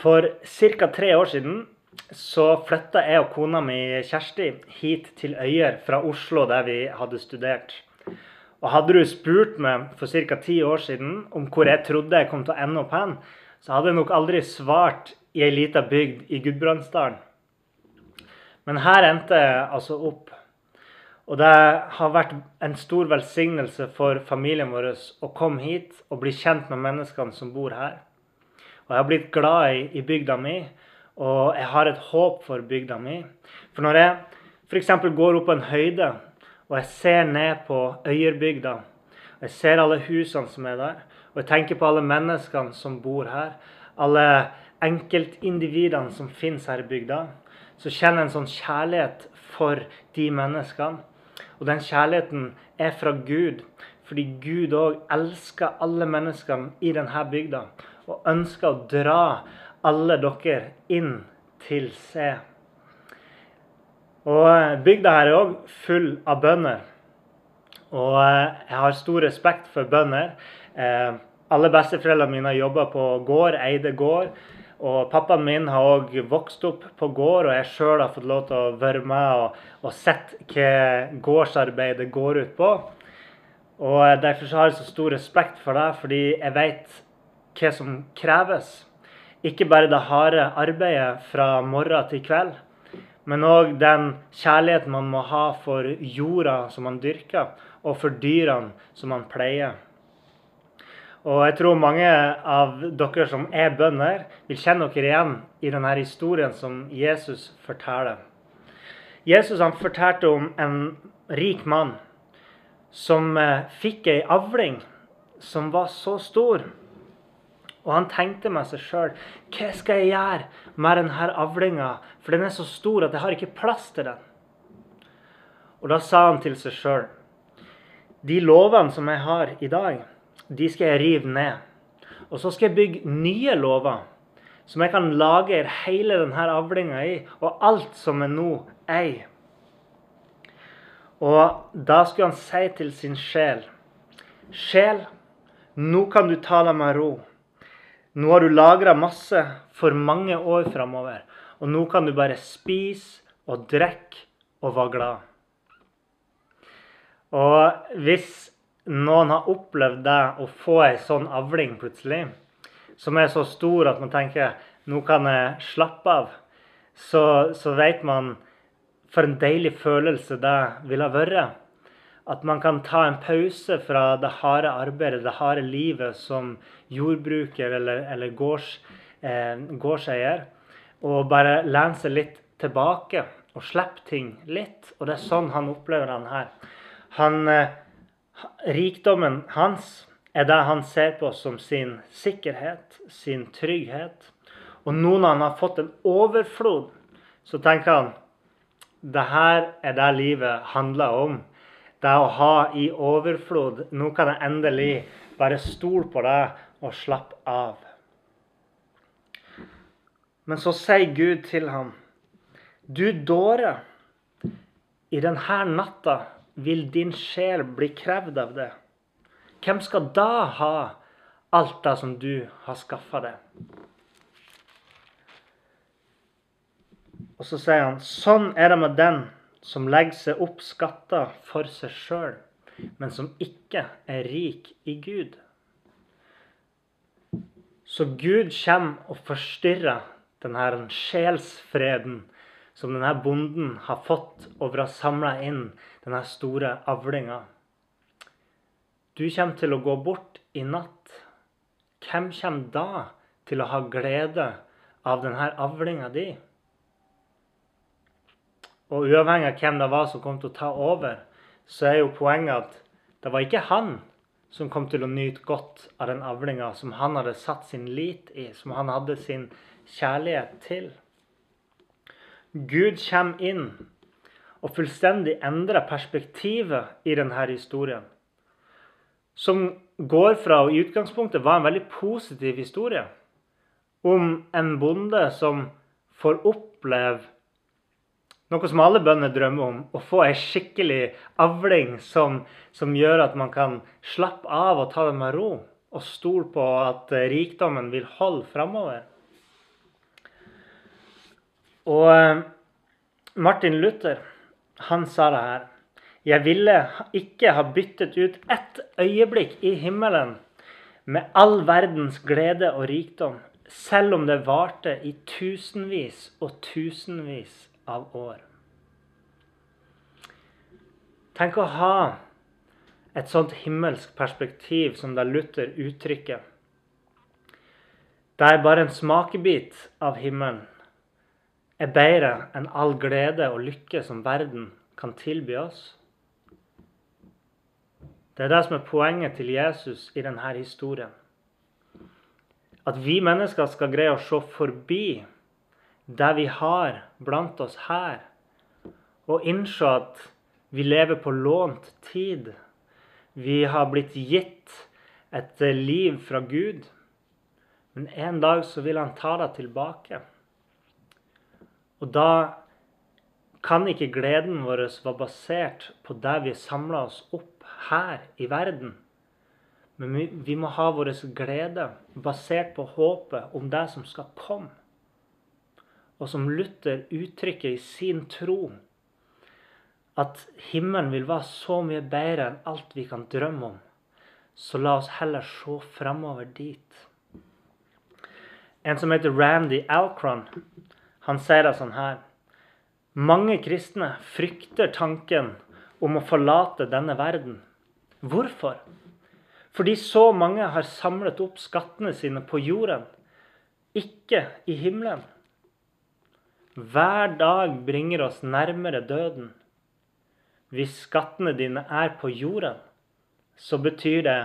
For ca. tre år siden så flytta jeg og kona mi Kjersti hit til Øyer fra Oslo, der vi hadde studert. Og hadde du spurt meg for ca. ti år siden om hvor jeg trodde jeg kom til å ende opp hen, så hadde jeg nok aldri svart i ei lita bygd i Gudbrandsdalen. Men her endte jeg altså opp. Og det har vært en stor velsignelse for familien vår å komme hit og bli kjent med menneskene som bor her. Og jeg har blitt glad i, i bygda mi, og jeg har et håp for bygda mi. For når jeg f.eks. går opp på en høyde og jeg ser ned på Øyerbygda, og jeg ser alle husene som er der, og jeg tenker på alle menneskene som bor her, alle enkeltindividene som finnes her i bygda, så kjenner jeg en sånn kjærlighet for de menneskene. Og den kjærligheten er fra Gud, fordi Gud òg elsker alle menneskene i denne bygda og ønsker å dra alle dere inn til seg. Og Bygda her er òg full av bønder. Og eh, jeg har stor respekt for bønder. Eh, alle besteforeldrene mine har jobba på gård, eide gård. Og pappaen min har òg vokst opp på gård, og jeg sjøl har fått lov til å være med og, og sett hva gårdsarbeidet går ut på. Og Derfor har jeg så stor respekt for det, fordi jeg vet hva som kreves. Ikke bare det harde arbeidet fra morgen til kveld, men òg den kjærligheten man må ha for jorda som man dyrker, og for dyrene som man pleier. Og jeg tror mange av dere som er bønder, vil kjenne dere igjen i denne historien som Jesus forteller. Jesus han fortalte om en rik mann som eh, fikk ei avling som var så stor og han tenkte med seg sjøl hva skal jeg gjøre med denne avlinga, for den er så stor at jeg har ikke plass til den. Og da sa han til seg sjøl de lovene som jeg har i dag, de skal jeg rive ned. Og så skal jeg bygge nye lover som jeg kan lagre hele denne avlinga i, og alt som jeg nå eier. Og da skulle han si til sin sjel Sjel, nå kan du ta deg med ro. Nå har du lagra masse for mange år framover. Og nå kan du bare spise og drikke og være glad. Og hvis noen har opplevd det å få ei sånn avling plutselig, som er så stor at man tenker nå kan jeg slappe av, så, så vet man for en deilig følelse det ville vært. At man kan ta en pause fra det harde arbeidet, det harde livet som jordbruker eller, eller gårds, eh, gårdseier, og bare lene seg litt tilbake og slippe ting litt. Og det er sånn han opplever den her. Han, eh, rikdommen hans er det han ser på som sin sikkerhet, sin trygghet. Og nå når han har fått en overflod, så tenker han det her er det livet handler om det å ha i overflod. Nå kan jeg endelig bare stole på deg og slappe av. Men så sier Gud til ham, du dåre, i denne natta vil din sjel bli krevd av det. Hvem skal da ha alt det som du har skaffa deg? Og så sier han, sånn er det med den som legger seg opp skatter for seg sjøl, men som ikke er rik i Gud. Så Gud kommer og forstyrrer denne sjelsfreden som denne bonden har fått over å ha samla inn denne store avlinga. Du kommer til å gå bort i natt. Hvem kommer da til å ha glede av denne avlinga di? Og uavhengig av hvem det var som kom til å ta over, så er jo poenget at det var ikke han som kom til å nyte godt av den avlinga som han hadde satt sin lit i, som han hadde sin kjærlighet til. Gud kommer inn og fullstendig endrer perspektivet i denne historien. Som går fra å i utgangspunktet var en veldig positiv historie om en bonde som får oppleve noe som alle bønder drømmer om, å få ei skikkelig avling som, som, gjør at man kan slappe av og ta det med ro, og stole på at rikdommen vil holde framover. Og eh, Martin Luther, han sa det her. Jeg ville ikke ha byttet ut ett øyeblikk i himmelen med all verdens glede og rikdom, selv om det varte i tusenvis og tusenvis av år. Tenk å ha et sånt himmelsk perspektiv som det Luther uttrykker. Der bare en smakebit av himmelen er bedre enn all glede og lykke som verden kan tilby oss. Det er det som er poenget til Jesus i denne historien. At vi mennesker skal greie å se forbi det vi har blant oss her, og innse at vi lever på lånt tid. Vi har blitt gitt et liv fra Gud. Men en dag så vil han ta det tilbake. Og da kan ikke gleden vår være basert på det vi samla oss opp her i verden. Men vi, vi må ha vår glede basert på håpet om det som skal komme. Og som Luther uttrykker i sin tro, at himmelen vil være så mye bedre enn alt vi kan drømme om. Så la oss heller se framover dit. En som heter Randy Alcron, han sier det sånn her. Mange kristne frykter tanken om å forlate denne verden. Hvorfor? Fordi så mange har samlet opp skattene sine på jorden, ikke i himmelen. Hver dag bringer oss nærmere døden. Hvis skattene dine er på jorden, så betyr det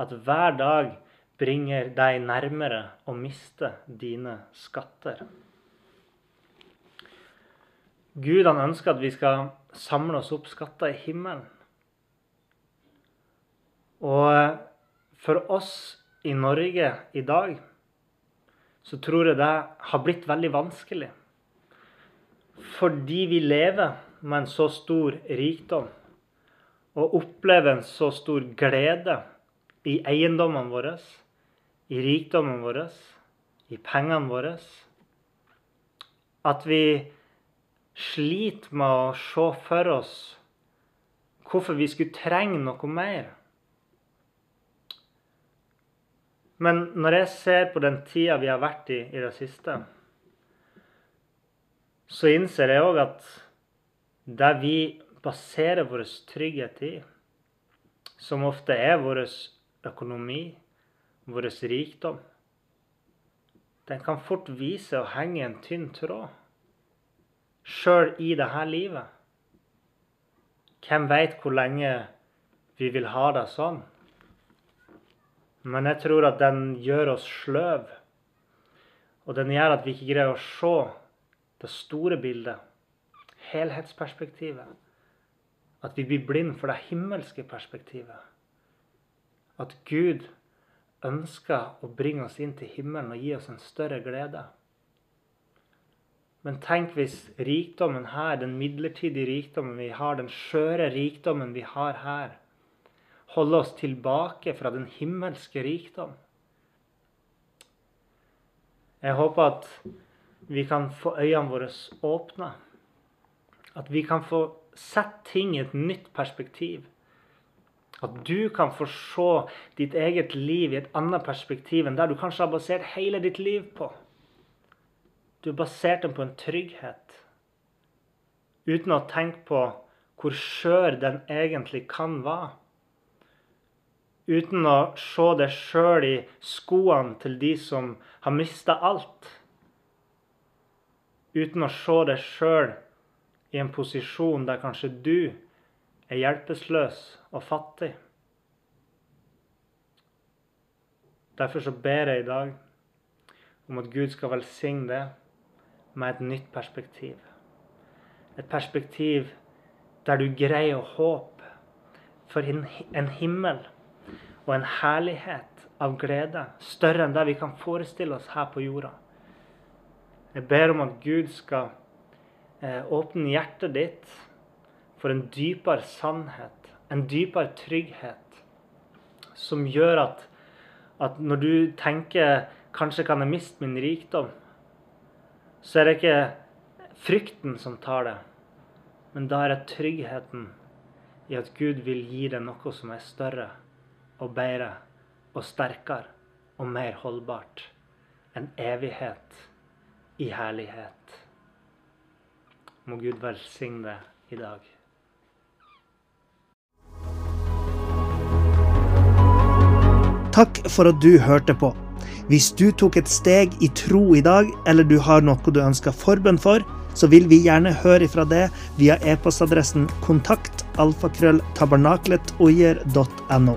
at hver dag bringer deg nærmere å miste dine skatter. Gud han ønsker at vi skal samle oss opp skatter i himmelen. Og for oss i Norge i dag så tror jeg det har blitt veldig vanskelig. Fordi vi lever med en så stor rikdom og opplever en så stor glede i eiendommene våre, i rikdommen vår, i pengene våre, at vi sliter med å se for oss hvorfor vi skulle trenge noe mer. Men når jeg ser på den tida vi har vært i i det siste, så innser jeg òg at det vi baserer vår trygghet i, som ofte er vår økonomi, vår rikdom, den kan fort vise å henge en tynn tråd. Sjøl i dette livet. Hvem veit hvor lenge vi vil ha det sånn? Men jeg tror at den gjør oss sløv. Og den gjør at vi ikke greier å se det store bildet helhetsperspektivet. At vi blir blind for det himmelske perspektivet. At Gud ønsker å bringe oss inn til himmelen og gi oss en større glede. Men tenk hvis rikdommen her, den midlertidige rikdommen vi har, den skjøre rikdommen vi har her, holder oss tilbake fra den himmelske rikdom. Jeg håper at vi kan få øynene våre åpne at vi kan få sett ting i et nytt perspektiv. At du kan få se ditt eget liv i et annet perspektiv enn der du kanskje har basert hele ditt liv på. Du har basert den på en trygghet. Uten å tenke på hvor skjør den egentlig kan være. Uten å se deg sjøl i skoene til de som har mista alt. Uten å se deg sjøl i en posisjon der kanskje du er hjelpeløs og fattig. Derfor så ber jeg i dag om at Gud skal velsigne det med et nytt perspektiv. Et perspektiv der du greier å håpe for en himmel og en herlighet av glede større enn det vi kan forestille oss her på jorda. Jeg ber om at Gud skal eh, åpne hjertet ditt for en dypere sannhet, en dypere trygghet, som gjør at, at når du tenker kanskje kan jeg miste min rikdom, så er det ikke frykten som tar det, men da er det tryggheten i at Gud vil gi deg noe som er større og bedre og sterkere og mer holdbart. enn evighet i herlighet. Må Gud velsigne i dag. Takk for at du hørte på. Hvis du tok et steg i tro i dag, eller du har noe du ønsker forbønn for, så vil vi gjerne høre ifra det via e-postadressen kontakt alfakrølltabernakletoier.no.